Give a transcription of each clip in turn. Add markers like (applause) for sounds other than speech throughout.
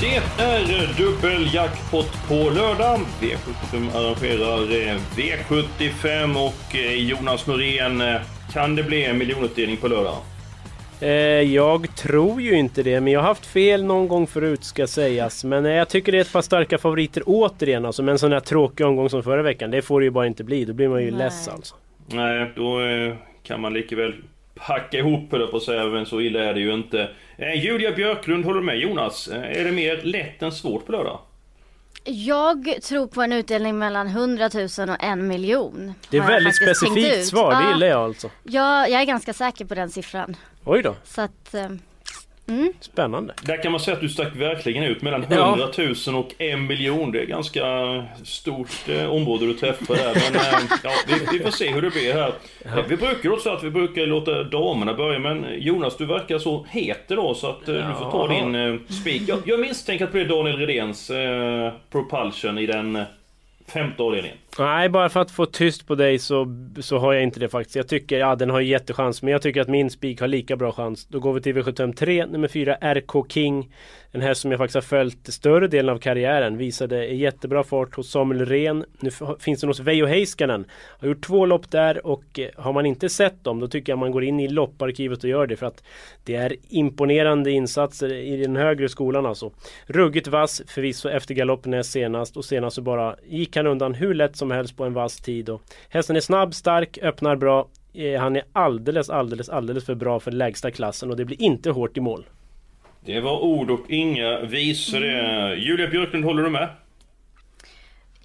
Det är dubbeljackpot på lördag. V75 arrangerar eh, V75 och eh, Jonas Norén. eh, Kan det bli en miljonutdelning på lördag? Jag tror ju inte det, men jag har haft fel någon gång förut ska sägas. Men jag tycker det är ett par starka favoriter återigen. Alltså, med en sån här tråkig omgång som förra veckan. Det får det ju bara inte bli. Då blir man ju Nej. less alltså. Nej, då kan man lika väl packa ihop det på att säga, men så illa är det ju inte. Eh, Julia Björklund, håller du med Jonas? Eh, Är det mer lätt än svårt på lördag? Jag tror på en utdelning mellan 100 000 och en miljon. Det är jag väldigt specifikt svar, det gillar jag alltså. Ja, jag är ganska säker på den siffran. Oj då, Så att, eh, mm. spännande. Där kan man säga att du stack verkligen ut mellan Ja. 100 000 och en miljon. Det är ganska stort eh, område du träffar där. Men eh, ja, vi, vi får se hur det blir här. Eh, Vi brukar också att vi brukar låta damerna börja, men Jonas du verkar så het idag så att eh, du får ta din eh, spik. Jag, jag misstänker att det blir Daniel Redéns eh, propulsion i den femte avdelningen. Nej, bara för att få tyst på dig så, så har jag inte det faktiskt. Jag tycker, ja den har jättechans, men jag tycker att min spik har lika bra chans. Då går vi till V753, nummer 4, RK King. En häst som jag faktiskt har följt större delen av karriären. Visade jättebra fart hos Samuel Ren. Nu finns den hos Veijo Heiskanen. Har gjort två lopp där och eh, har man inte sett dem då tycker jag man går in i lopparkivet och gör det för att det är imponerande insatser i den högre skolan alltså. Ruggigt vass förvisso efter galoppen senast och senast så bara gick han undan hur lätt som helst på en vass tid. Och hästen är snabb, stark, öppnar bra. Eh, Han är alldeles, alldeles, alldeles för bra för lägsta klassen och det blir inte hårt i mål. Det var ord och inga visor det. Julia Björklund, håller du med?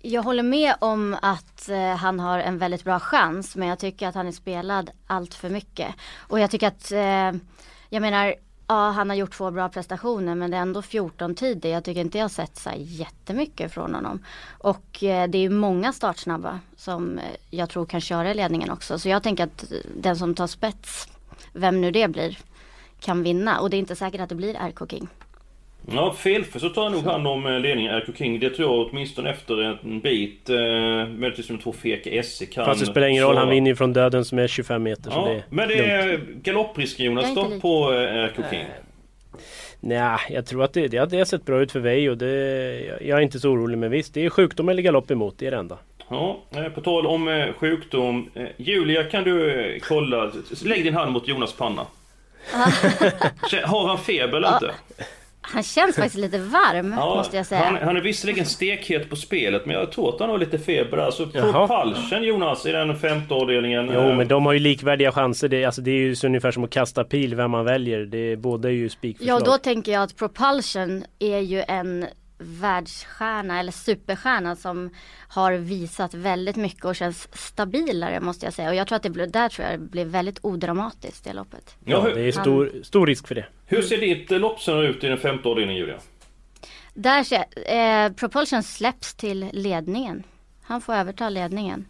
Jag håller med om att eh, han har en väldigt bra chans men jag tycker att han är spelad allt för mycket. Och jag tycker att, eh, jag menar, ja han har gjort två bra prestationer men det är ändå 14 tider. Jag tycker inte jag har sett så jättemycket från honom. Och eh, det är många startsnabba som eh, jag tror kan köra i ledningen också. Så jag tänker att den som tar spets, vem nu det blir, kan vinna. Och det är inte säkert att det blir RK King. Ja, felfri så tar jag nog hand om eh, ledningen RK King. Det tror jag åtminstone efter en bit. Eh, möjligtvis med två feka SE kan... Fast det spelar ingen roll, han vinner ju från döden som är 25 meter. så Ja, det är men det lugnt. är galopprisken Jonas då på RK King. Nej, jag tror att det, det, det har sett bra ut för Veijo. Det, jag- är inte så orolig men visst, det är sjukdom eller galopp emot, det är det enda. Ja, eh, på tal om eh, sjukdom. Julia, kan du kolla? Lägg din hand mot Jonas panna. (laughs) Har han feber eller inte? Han känns faktiskt lite varm måste jag säga. Han, han är visserligen stekhet på spelet, men jag tror att han har lite feber. Alltså Jaha. propulsion Jonas i den femte avdelningen. Jo Eh, men de har ju likvärdiga chanser. Det, alltså, det är ju så ungefär som att kasta pil vem man väljer. Det, båda är ju Ja, spikförslag. då tänker jag att Propulsion är ju en världsstjärna eller superstjärna som har visat väldigt mycket och känns stabilare måste jag säga. Och jag tror att det blir, där tror jag det blir väldigt odramatiskt det loppet. Ja, det är stor, stor risk för det. hur ser ditt eh, loppscenario ut i den femte avdelningen Julia? Där ser, eh, Propulsion släpps till ledningen. Han får överta ledningen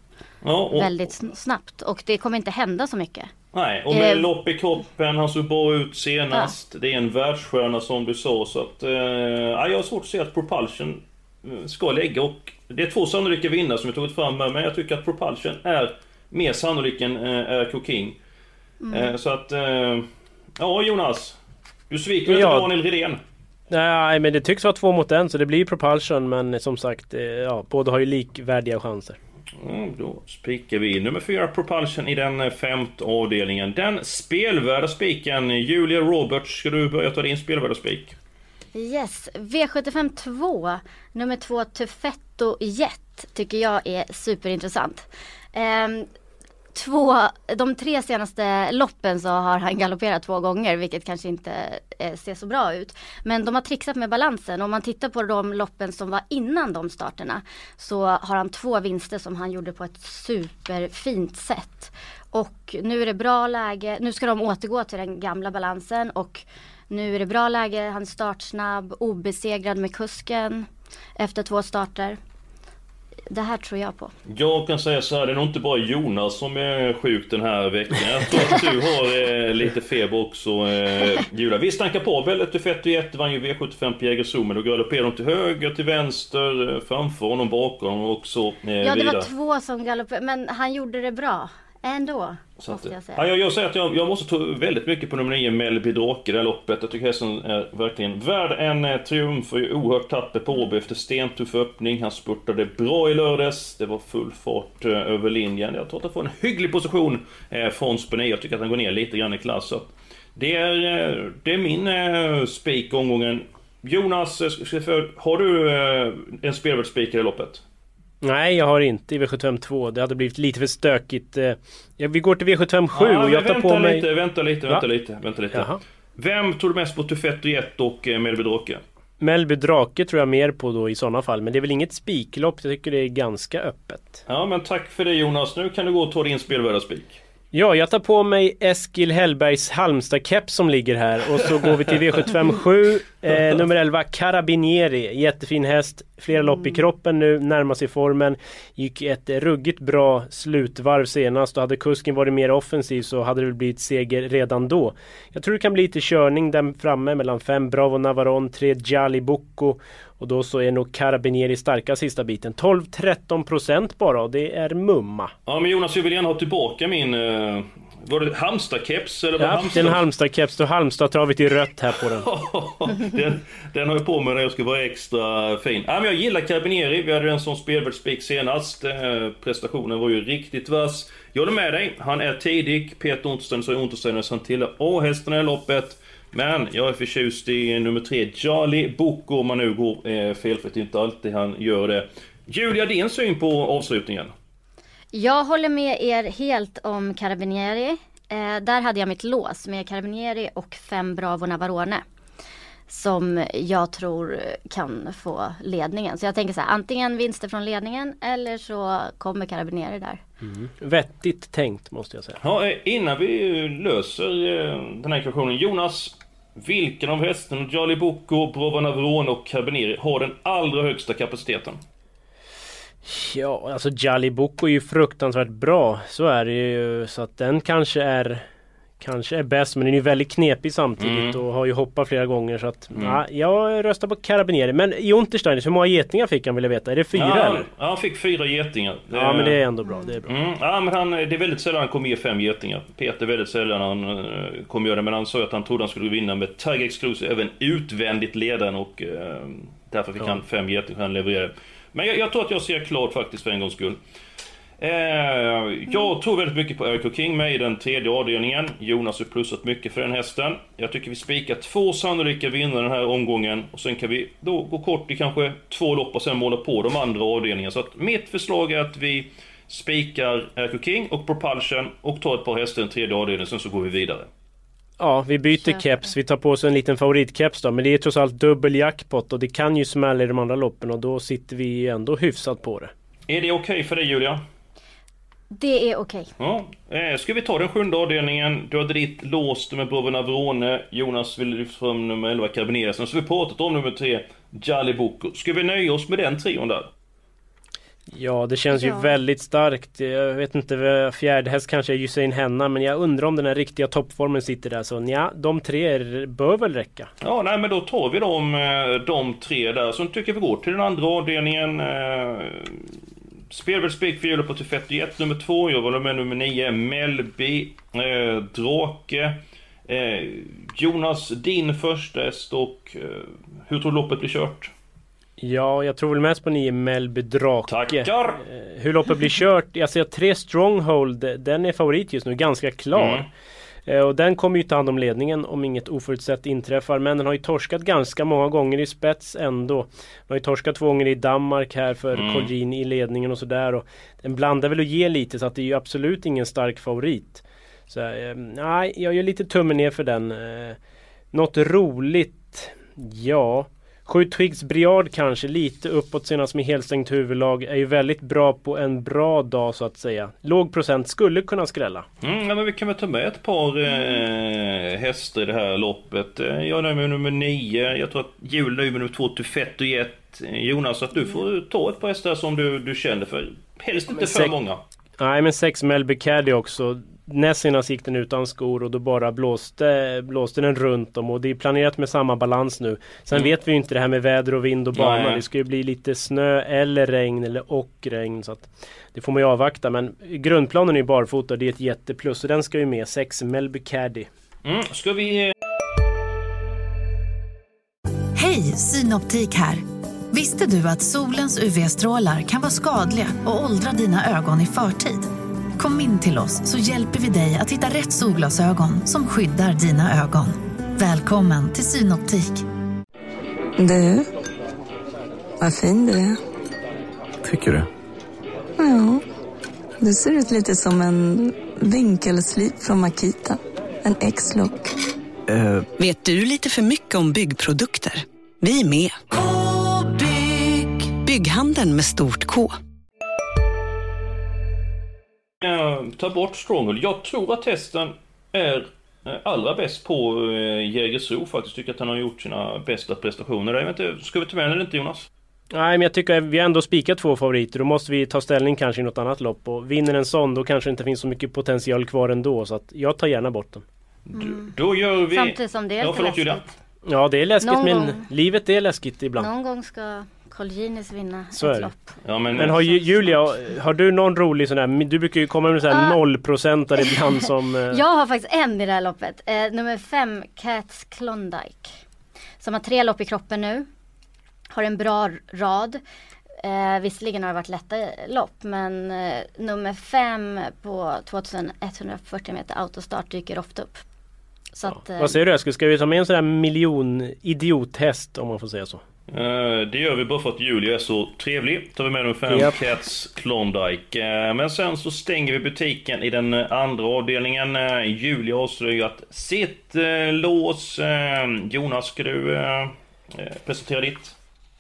Ja, och, väldigt sn- snabbt och det kommer inte hända så mycket. Nej, och med Eh, lopp i kroppen, han såg bra ut senast. Det är en världsstjärna som du sa, så att... Eh, ja, jag har svårt att se att Propulsion eh, ska lägga och... Det är två sannolika vinnare som vi tagit fram här, men jag tycker att Propulsion är mer sannolik än eh, RK King. Eh, så att... Eh, ja, Jonas. Du sviker Ja. inte Daniel Redén? Nej men det tycks vara två mot en så det blir ju propulsion men som sagt ja, båda har ju likvärdiga chanser. Mm, då spikar vi nummer fyra Propulsion i den femte avdelningen. Den spelvärda spiken, Julia Roberts, ska du börja ta din spelvärda spik? Yes, V75 2, nummer 2 Tuffetto Jet tycker jag är superintressant. Um, två, de tre senaste loppen så har han galopperat två gånger vilket kanske inte eh, ser så bra ut. Men de har trixat med balansen. Om man tittar på de loppen som var innan de starterna så har han två vinster som han gjorde på ett superfint sätt. Och nu är det bra läge, nu ska de återgå till den gamla balansen och nu är det bra läge, han är startsnabb, obesegrad med kusken efter två starter. Det här tror jag på. Jag kan säga så här, det är nog inte bara Jonas som är sjuk den här veckan. Jag tror att du har eh, lite feber också eh, Julia. Visst, han kapabel efter 41 vann ju V75 på Jägersro, men då galopperade de till höger, till vänster, eh, framför honom, bakom och så eh, Ja det vidare. var två som galopperade, men han gjorde det bra. Ändå, Så att, måste jag säga. ja, jag, jag säger att jag, jag måste ta väldigt mycket på nummer 9, Melby Drake, det här loppet. Jag tycker hästen är verkligen värd en eh, triumf och är oerhört tapper på Åby efter stentuff öppning. Han spurtade bra i lördags. Det var full fart eh, över linjen. Jag tror att han får en hygglig position eh, från Spene. Jag tycker att han går ner lite grann i klass. Så det, är, eh, det är min eh, spik omgången. Jonas, har du en spelvärd spik i det loppet? Nej, jag har inte i V75 2. Det hade blivit lite för stökigt. Eh, Ja, vi går till V75 7 Ja, och jag tar på mig... lite, vänta lite, Va? vänta lite, vänta lite. Jaha. Vem tog du mest på Tufett 1 och eh, Melby Drake? Mellby Drake tror jag mer på då i sådana fall. Men det är väl inget spiklopp. Jag tycker det är ganska öppet. Ja men tack för det Jonas, nu kan du gå och ta din spelvärda spik. Ja, jag tar på mig Eskil Hellbergs Halmstad-keps som ligger här och så går vi till V75 7 eh, Nummer 11 Carabinieri, jättefin häst. Flera lopp i kroppen nu, närmar sig formen. Gick ett ruggigt bra slutvarv senast. Och hade kusken varit mer offensiv så hade det väl blivit seger redan då. Jag tror det kan bli lite körning där framme mellan 5 Bravo Navaron, 3 Jali Bocco. Och då så är nog Carabinieri starka sista biten. 12-13% bara. Och det är mumma. Ja men Jonas, jag vill gärna ha tillbaka min... Var det Halmstad-keps eller? Var Ja, det är en Halmstad-keps. Halmstad-travet i rött här på den. (laughs) den, den har jag på mig när jag ska vara extra fin. Ja, men jag gillar Carabinieri, vi hade den som spelvärd spik senast. Eh, prestationen var ju riktigt vass. Jag håller med dig, han är tidig. Peter Untersteiner så Untersteiner som tillhör A-hästarna i loppet. Men jag är förtjust i nummer tre, Charlie Bocco, om man nu går eh, felfritt. Det är inte alltid han gör det. Julia, din syn på avslutningen? Jag håller med er helt om Carabinieri. Eh, där hade jag mitt lås med Carabinieri och fem Bravo Navarone. Som jag tror kan få ledningen. Så jag tänker så här, antingen vinster från ledningen eller så kommer Carabinieri där. Vettigt tänkt måste jag säga. Ja, eh, innan vi löser eh, den här ekvationen. Jonas, vilken av hästarna, Jolly Bocco, Brava Navarone och Carabinieri, har den allra högsta kapaciteten? Ja, alltså Jali Boko är ju fruktansvärt bra. Så är det ju. Så att den kanske är Kanske är bäst men den är ju väldigt knepig samtidigt och har ju hoppat flera gånger så att ja, Jag röstar på Carabinieri men i Untersteiner, hur många getingar fick han vill jag veta? Är det fyra ja, eller? Ja, han fick fyra getingar. Ja men det är ändå bra, det är bra. Mm, ja, men han, det är väldigt sällan han kommer ge fem getingar. Peter väldigt sällan han uh, kommer göra det, men han sa ju att han trodde han skulle vinna med Tiger Exclusive, även utvändigt ledaren och eh, därför fick han fem getingar han levererade. Men jag, jag tror att jag ser klart faktiskt för en gångs skull. Eh, jag tror väldigt mycket på Eric King med i den tredje avdelningen. Jonas har plussat mycket för den hästen. Jag tycker vi spikar två sannolika vinnare den här omgången. Och sen kan vi då gå kort i kanske två lopp och sen måla på de andra avdelningarna. Så att mitt förslag är att vi spikar Eric King och Propulsion och tar ett par hästar i den tredje avdelningen, sen så går vi vidare. Ja, vi byter Köper. keps. Vi tar på oss en liten favoritkeps då. Men det är trots allt dubbel jackpot och det kan ju smälla i de andra loppen och då sitter vi ändå hyfsat på det. Är det okej för dig Julia? Det är okej. Ja. Eh, ska vi ta den sjunde avdelningen? Du hade ditt låst med Bravo Navrone. Jonas vill lyfta fram nummer 11 Carabinieri. Sen så har vi pratat om nummer 3 Jali. Ska vi nöja oss med den trion där? Ja, det känns ju Ja. väldigt starkt. Jag vet inte, vad- fjärde häst kanske är Usain Henna, men jag undrar om den här riktiga toppformen sitter där. Så ja, de tre är- bör väl räcka. Ja, nej men då tar vi de, eh, de tre där. Så tycker jag vi går till den andra avdelningen. Eh, Spelvärd spik för hjulet på till 41 nummer 2. Jag var med nummer 9, Melby, eh, Drake. Eh, Jonas, din första häst och eh, hur tror du loppet blir kört? Ja, jag tror väl mest på nio Melby Drake. Tackar! Eh, Hur loppet blir kört? Jag ser tre Stronghold, den är favorit just nu, ganska klar. Mm. Eh, Och den kommer ju ta hand om ledningen om inget oförutsett inträffar. Men den har ju torskat ganska många gånger i spets ändå. Den har ju torskat två gånger i Danmark här för Mm. Colgjini i ledningen och sådär. Och Den blandar väl och ger lite så att det är ju absolut ingen stark favorit. Så eh, nej, jag gör lite tummen ner för den. Eh, Något roligt? Ja. Sju Twigs Briard kanske lite uppåt senast med helstängt huvudlag. Är ju väldigt bra på en bra dag så att säga. Låg procent skulle kunna skrälla. Mm, ja, men vi kan väl ta med ett par eh, hästar i det här loppet. Eh, Jag är nöjd med nummer 9. Jag tror att Jul nöjd med nummer 2 till Fett och Jet. Jonas, att du får ta ett par hästar som du, du känner för. Helst inte för många. Nej men sex Melby Caddy också. Näst senast gick den utan skor och då bara blåste, blåste den runt om och det är planerat med samma balans nu. Sen Mm. vet vi ju inte det här med väder och vind och bana. Nej. Det ska ju bli lite snö eller regn eller och regn. Så att det får man ju avvakta men grundplanen är ju barfota det är ett jätteplus. Så den ska ju med. sex Melby Caddy. Mm, ska vi... eh, Hej, Synoptik här. Visste du att solens UV-strålar kan vara skadliga och åldra dina ögon i förtid? Kom in till oss så hjälper vi dig att hitta rätt solglasögon som skyddar dina ögon. Välkommen till Synoptik. Du, vad fin du är. Tycker du? Ja, du ser ut lite som en vinkelslip från Makita. En X-look. Eh, Vet du lite för mycket om byggprodukter? Vi är med. -bygg. Bygghandeln med stort K. eh, ta bort Stronghold. Jag tror att testen är eh, allra bäst på eh, Jägersro faktiskt. Tycker att han har gjort sina bästa prestationer. Jag vet inte, ska vi ta med den eller inte Jonas? Nej men jag tycker att vi har ändå spikat två favoriter. Då måste vi ta ställning kanske i något annat lopp. Och vinner en sån då kanske det inte finns så mycket potential kvar ändå. Så att jag tar gärna bort den. Då gör vi... Samtidigt som det är Ja, förlåt Julia. läskigt. Ja det är läskigt Någon men gång. livet är läskigt ibland. Någon gång ska Colginis vinna Så är ett det. lopp. Ja, men, Men har ju, Julia, har du någon rolig sån där, du brukar ju komma med sån här Ah. nollprocentare ibland som... eh, (laughs) Jag har faktiskt en i det här loppet. Eh, nummer fem, Cats Klondike. Som har tre lopp i kroppen nu. Har en bra rad. Eh, visserligen har det varit lätta lopp men eh, nummer fem på 2140 meter autostart dyker ofta upp. Så att, eh, Vad säger du Eskil, ska vi ta med en sån här miljon idiothäst om man får säga så? Eh, Det gör vi bara för att Julia är så trevlig. Tar vi med nummer fem, Japp. Cats Klondike. Eh, Men sen så stänger vi butiken i den eh, andra avdelningen. Julia avslöjat sitt lås. Jonas, ska du presentera ditt?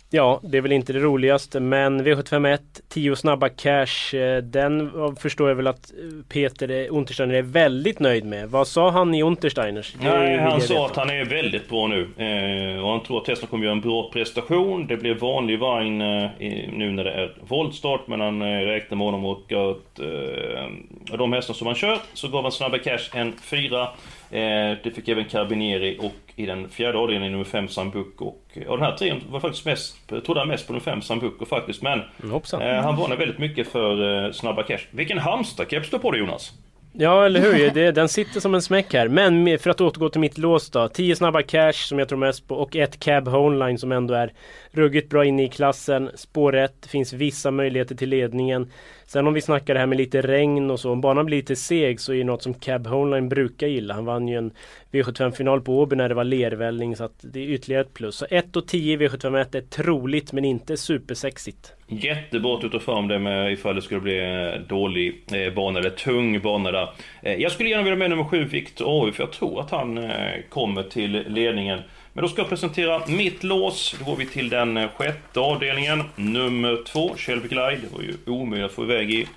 Ja, det är väl inte det roligaste men V751 10 snabba cash eh, Den eh, förstår jag väl att eh, Peter eh, Untersteiner är väldigt nöjd med. Vad sa han i Untersteiners? Nej, vill han sa att han är väldigt bra nu. Eh, och han tror att Tesla kommer göra en bra prestation. Det blir vanlig vagn eh, nu när det är voltstart. Men han eh, räknar med honom och att eh, de hästar som han kör så gav han Snabba Cash en fyra. Eh, det fick även Carabinieri och i den fjärde avdelningen nummer 5 Sambuco. Och eh, av den här trion var faktiskt mest, trodde han mest på nummer 5 Sambuco faktiskt. Men Mm, eh, han varnar väldigt mycket för eh, Snabba Cash. Vilken Halmstad-keps du på dig Jonas? Ja eller hur, det, den sitter som en smäck här. Men för att återgå till mitt lås då. 10 snabba cash som jag tror mest på och ett cab homeline som ändå är ruggigt bra inne i klassen. Spår 1, finns vissa möjligheter till ledningen. Sen om vi snackar det här med lite regn och så, om banan blir lite seg så är det något som Cab Homeline brukar gilla. Han vann ju en V75-final på Åby när det var lervälling så att det är ytterligare ett plus. Så 1 och 10 V751 är troligt men inte supersexigt. Jättebra att du tar fram det med ifall det skulle bli eh, dålig eh, bana eller tung bana där. Eh, jag skulle gärna vilja med nummer 7 Victor AU för jag tror att han kommer till ledningen. Men då ska jag presentera mitt lås. Då går vi till den eh, sjätte avdelningen. Nummer 2, Shelby Glide. Det var ju omöjligt att få iväg i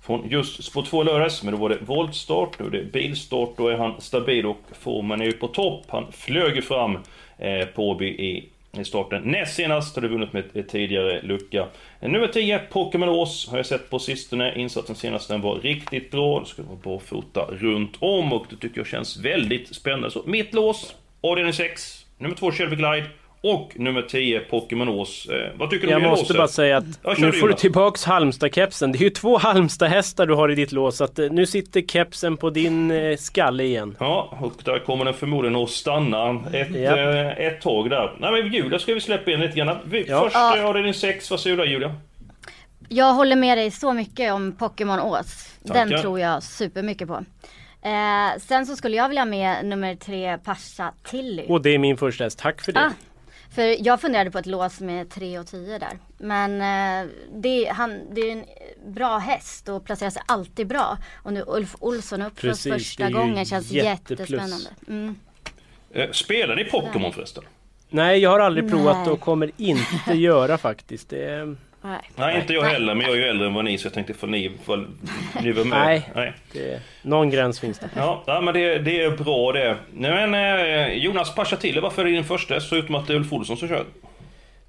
från just spår 2 lördags, men då var det voltstart, nu är det bilstart, då är han stabil och formen är ju på topp. Han flög ju fram eh, på Åby i, i starten. Näst senast hade vunnit med ett, ett tidigare lucka. Eh, nummer 10, Pokémon Ås, har jag sett på sistone. Insatsen senast den var riktigt bra. Det ska vara barfota runt om och det tycker jag känns väldigt spännande. Så mitt lås, avdelning 6, nummer 2 Shelby Glide och nummer 10 Pokémon Ås. Eh, vad tycker du Jag om det måste låset? bara säga att Ja, nu du, får du tillbaks Halmstad-kepsen. Det är ju två Halmstad-hästar du har i ditt lås. Så att eh, nu sitter kepsen på din eh, skalle igen. Ja, och där kommer den förmodligen att stanna ett, Ja. eh, ett tag där. Nej men Julia ska vi släppa in lite grann. Vi, Ja. Först Ja. avdelning 6, vad säger du där Julia? Jag håller med dig så mycket om Pokémon Ås. Den tror jag supermycket på. Eh, sen så skulle jag vilja ha med nummer tre Pasha Tilly. Och det är min första häst. Tack för det. Ah, för jag funderade på ett lås med 3 och 10 där. Men eh, det, han, det är en bra häst och placerar sig alltid bra. Och nu Ulf Olsson upp för första är gången känns jätteplus. jättespännande. Mm. Eh, spelar ni Pokémon förresten? Nej, jag har aldrig Nej. provat och kommer inte (laughs) göra faktiskt. Det, Nej. Nej, inte jag heller, men jag är ju äldre än vad ni så jag tänkte för ni, för, ni var med. Nej. Nej. det, någon gräns finns det. Ja, ja men det, det är bra det. Nej, men eh, Jonas Pashatille, varför är det din första? Så utom att det är Ulf Olsson som kör.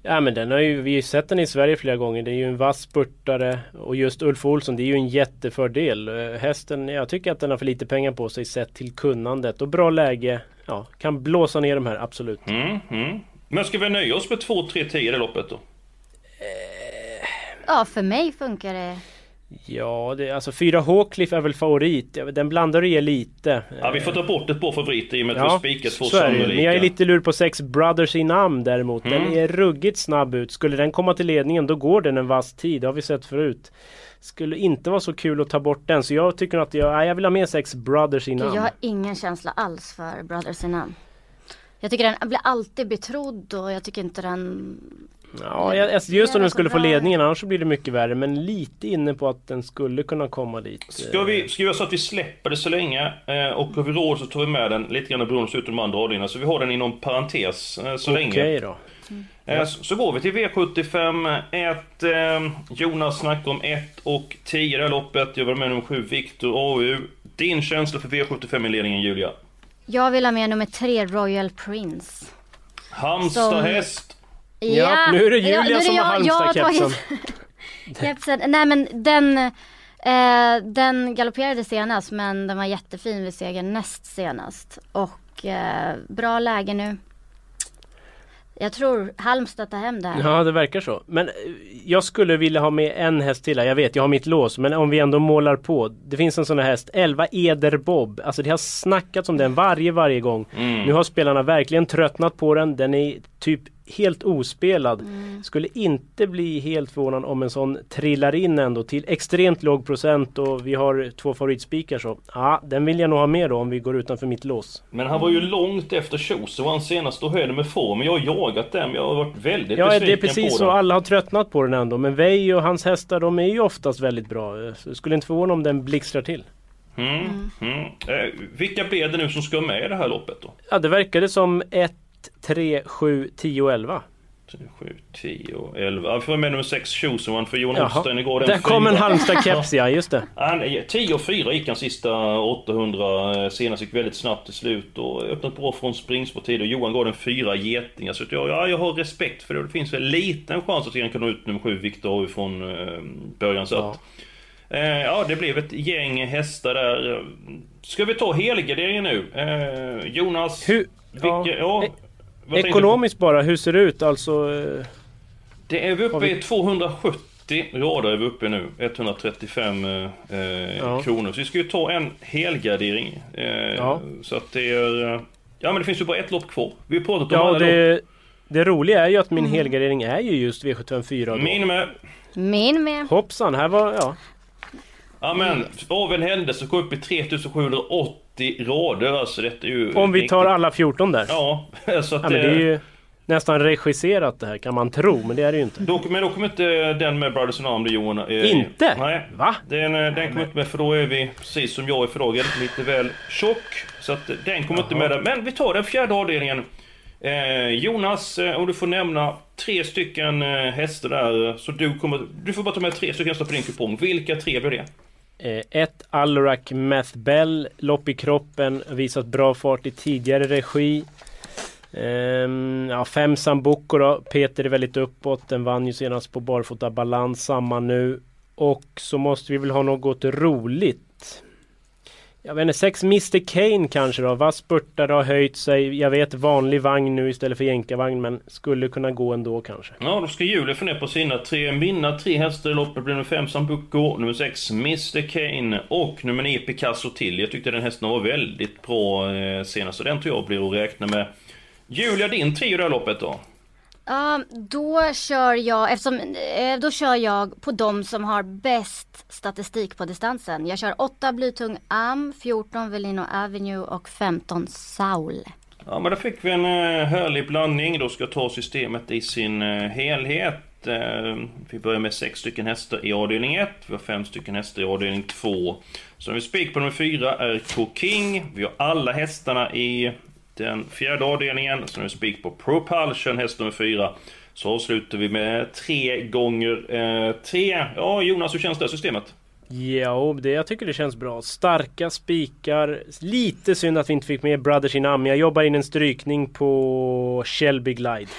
Ja men den har ju, vi har ju sett den i Sverige flera gånger. Det är ju en vass spurtare. Och just Ulf Olsson, det är ju en jättefördel. Eh, Hästen, jag tycker att den har för lite pengar på sig sett till kunnandet. Och bra läge. Ja, kan blåsa ner de här, absolut. Mm, mm. Men ska vi nöja oss med 2-3-10 i det loppet då? Ja, för mig funkar det. Ja, det, alltså 4 Håkliff är väl favorit. Ja, Den blandar ger lite. Ja, vi får ta bort ett par favoriter i och med att vi har spikat två sannolika. Men jag är lite lur på 6 Brothers in Am däremot. Den Mm. är ruggigt snabb ut. Skulle den komma till ledningen då går den en vass tid. Det har vi sett förut. Skulle inte vara så kul att ta bort den. Så jag tycker att jag, nej, jag vill ha med 6 Brothers in Am. jag har ingen känsla alls för Brothers in Arm. Jag tycker den blir alltid betrodd och jag tycker inte den... Ja, jag, just om den skulle få ledningen annars så blir det mycket värre. Men lite inne på att den skulle kunna komma dit. Ska vi, ska vi göra så att vi släpper det så länge eh, och har vi råd så tar vi med den lite grann beroende på de andra avdelningarna. Så vi har den inom parentes eh, så länge. Okej då. Eh, så, så går vi till V75 1. Eh, Jonas snackar om 1 och 10 i det här loppet. Jag var med nummer 7, Viktor AU. Din känsla för V75 i ledningen Julia? Jag vill ha med nummer tre, Royal Prince. Halmstad Som- häst. Ja, nu är det Julia det som har jag- jag har Halmstad-kepsen. (laughs) Kepsen. Nej men den, eh, den galopperade senast men den var jättefin vid segern näst senast. Och eh, bra läge nu. Jag tror Halmstad tar hem det här. Ja, det verkar så. Men eh, jag skulle vilja ha med en häst till här. Jag vet, jag har mitt lås. Men om vi ändå målar på. Det finns en sån här häst. 11 Eder Bob. Alltså det har snackats om den varje, varje gång. Mm. Nu har spelarna verkligen tröttnat på den. Den är typ helt ospelad. Mm. Skulle inte bli helt förvånad om en sån trillar in ändå till extremt låg procent och vi har två favoritspikar så. Ja, den vill jag nog ha med då om vi går utanför mitt lås. Men han var ju långt efter Chose och han senast och höll med form. Jag har jagat den, men jag har varit väldigt Ja, besviken det är precis på så. den. Alla har tröttnat på den ändå. Men Vej och hans hästar, de är ju oftast väldigt bra. Så skulle inte förvåna om den blixtrar till. Mm, mm. Eh, vilka blir det nu som ska med i det här loppet då? Ja, det verkade som 1, 3, 7, 10, 11. 7, 10 och 11. Jag får med nummer 6, Chosen för Johan. Holstein igår. Den Där kom en. Halmstad-keps, ja. Just det. Han, 10 och 4 gick han sista 800. eh, Senast gick väldigt snabbt till slut och öppnat bra från springspårtid. Och Johan gav den fyra getingar. Så jag, ja, jag har respekt för det. Det finns väl liten chans att han kan nå ut nummer 7, Viktor, från eh, början. Så Ja. eh, ja, det blev ett gäng hästar där. Ska vi ta helgarderingen nu? Eh, Jonas? Hur, vilka, ja, ja, Ekonomiskt bara, hur ser det ut? Alltså... eh, Det är vi uppe vi- i 270 rader är vi uppe nu. 135 eh, Ja. kronor. Så vi ska ju ta en helgardering. Eh, Ja. Så att det är... eh, Ja men det finns ju bara ett lopp kvar. Vi har pratat om Ja, alla och lopp. det, det roliga är ju att min helgardering är ju just V754 då. Min med. Min med. Hoppsan, här var... Ja. Ja men av en händelse gå upp i 3780 rader. Alltså detta är ju... Om vi tar alla 14 där. Ja, (laughs) så att Ja, men det är ju nästan regisserat det här kan man tro, men det är det ju inte. Då, men då kommer inte den med Brothers in Arm, det Johan. eh, Inte? Nej. Va? Den, eh, den kommer inte med för då är vi, precis som jag är för dagen, lite väl tjock. Så att den kommer inte med där. Men vi tar den fjärde avdelningen. Eh, Jonas, eh, om du får nämna tre stycken eh, hästar där. Så du, kommer, du får bara ta med tre stycken hästar på din kupong. Vilka tre blir det? Eh, ett Allorak Meth Bell, lopp i kroppen, visat bra fart i tidigare regi. Ehm, ja, fem Sambuco då. Peter är väldigt uppåt. Den vann ju senast på barfota balans. Samma nu. Och så måste vi väl ha något roligt. Jag vet inte, sex Mr Kane kanske då. Vass spurtare har höjt sig. Jag vet vanlig vagn nu istället för jänkarvagn men skulle kunna gå ändå kanske. Ja, då ska Julia få ner på sina tre. Mina tre hästar i loppet blir nummer 5 Sambuco, nummer 6 Mr Kane och nummer 9 Picasso till. Jag tyckte den hästen var väldigt bra eh, senast, så den tror jag blir att räkna med. Julia, din trio i det här loppet då? Ja, då kör jag, eftersom, eh, då kör jag på de som har bäst statistik på distansen. Jag kör 8 blytung Am, 14 Velino Avenue och 15 Saul. Ja, men då fick vi en eh, härlig blandning. Då ska jag ta systemet i sin eh, helhet. Eh, vi börjar med 6 stycken hästar i avdelning 1. Vi har 5 stycken hästar i avdelning 2. Så har vi spik på nummer 4, är King. Vi har alla hästarna i den fjärde avdelningen. Så nu är spik på Propulsion, häst nummer fyra. Så avslutar vi med tre gånger eh, tre. Ja, Jonas, hur känns det systemet? Ja, det, jag tycker det känns bra. Starka spikar. Lite synd att vi inte fick med Brothers in Ami. Jag jobbar in en strykning på Shelby Glide.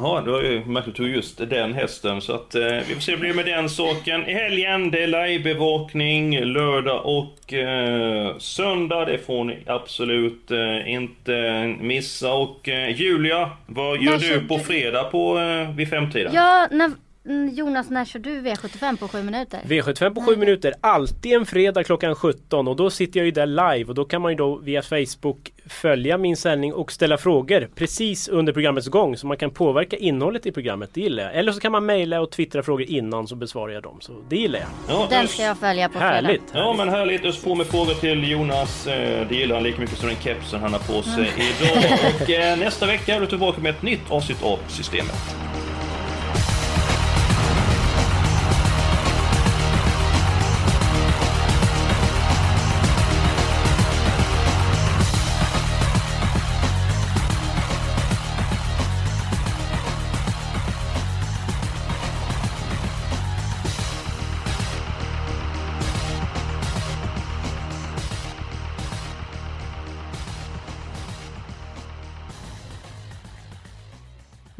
Ja, du har ju märkt tog just den hästen så att eh, vi får se hur det blir med den saken. I helgen, det är livebevakning lördag och eh, söndag. Det får ni absolut eh, inte missa. Och eh, Julia, vad gör När du på fredag på, eh, vid femtiden? Ja, när, Jonas när kör du V75 på sju minuter? V75 på 7 minuter, alltid en fredag klockan 17 och då sitter jag ju där live och då kan man ju då via Facebook följa min sändning och ställa frågor precis under programmets gång så man kan påverka innehållet i programmet, det gillar jag. Eller så kan man mejla och twittra frågor innan så besvarar jag dem, så det gillar jag. Ja, Den ska jag följa på Härligt! fredag. Ja men härligt, ös på med frågor till Jonas. Eh, Det gillar han lika mycket som den kepsen han har på sig idag. Och eh, nästa vecka är du tillbaka med ett nytt avsnitt av Systemet.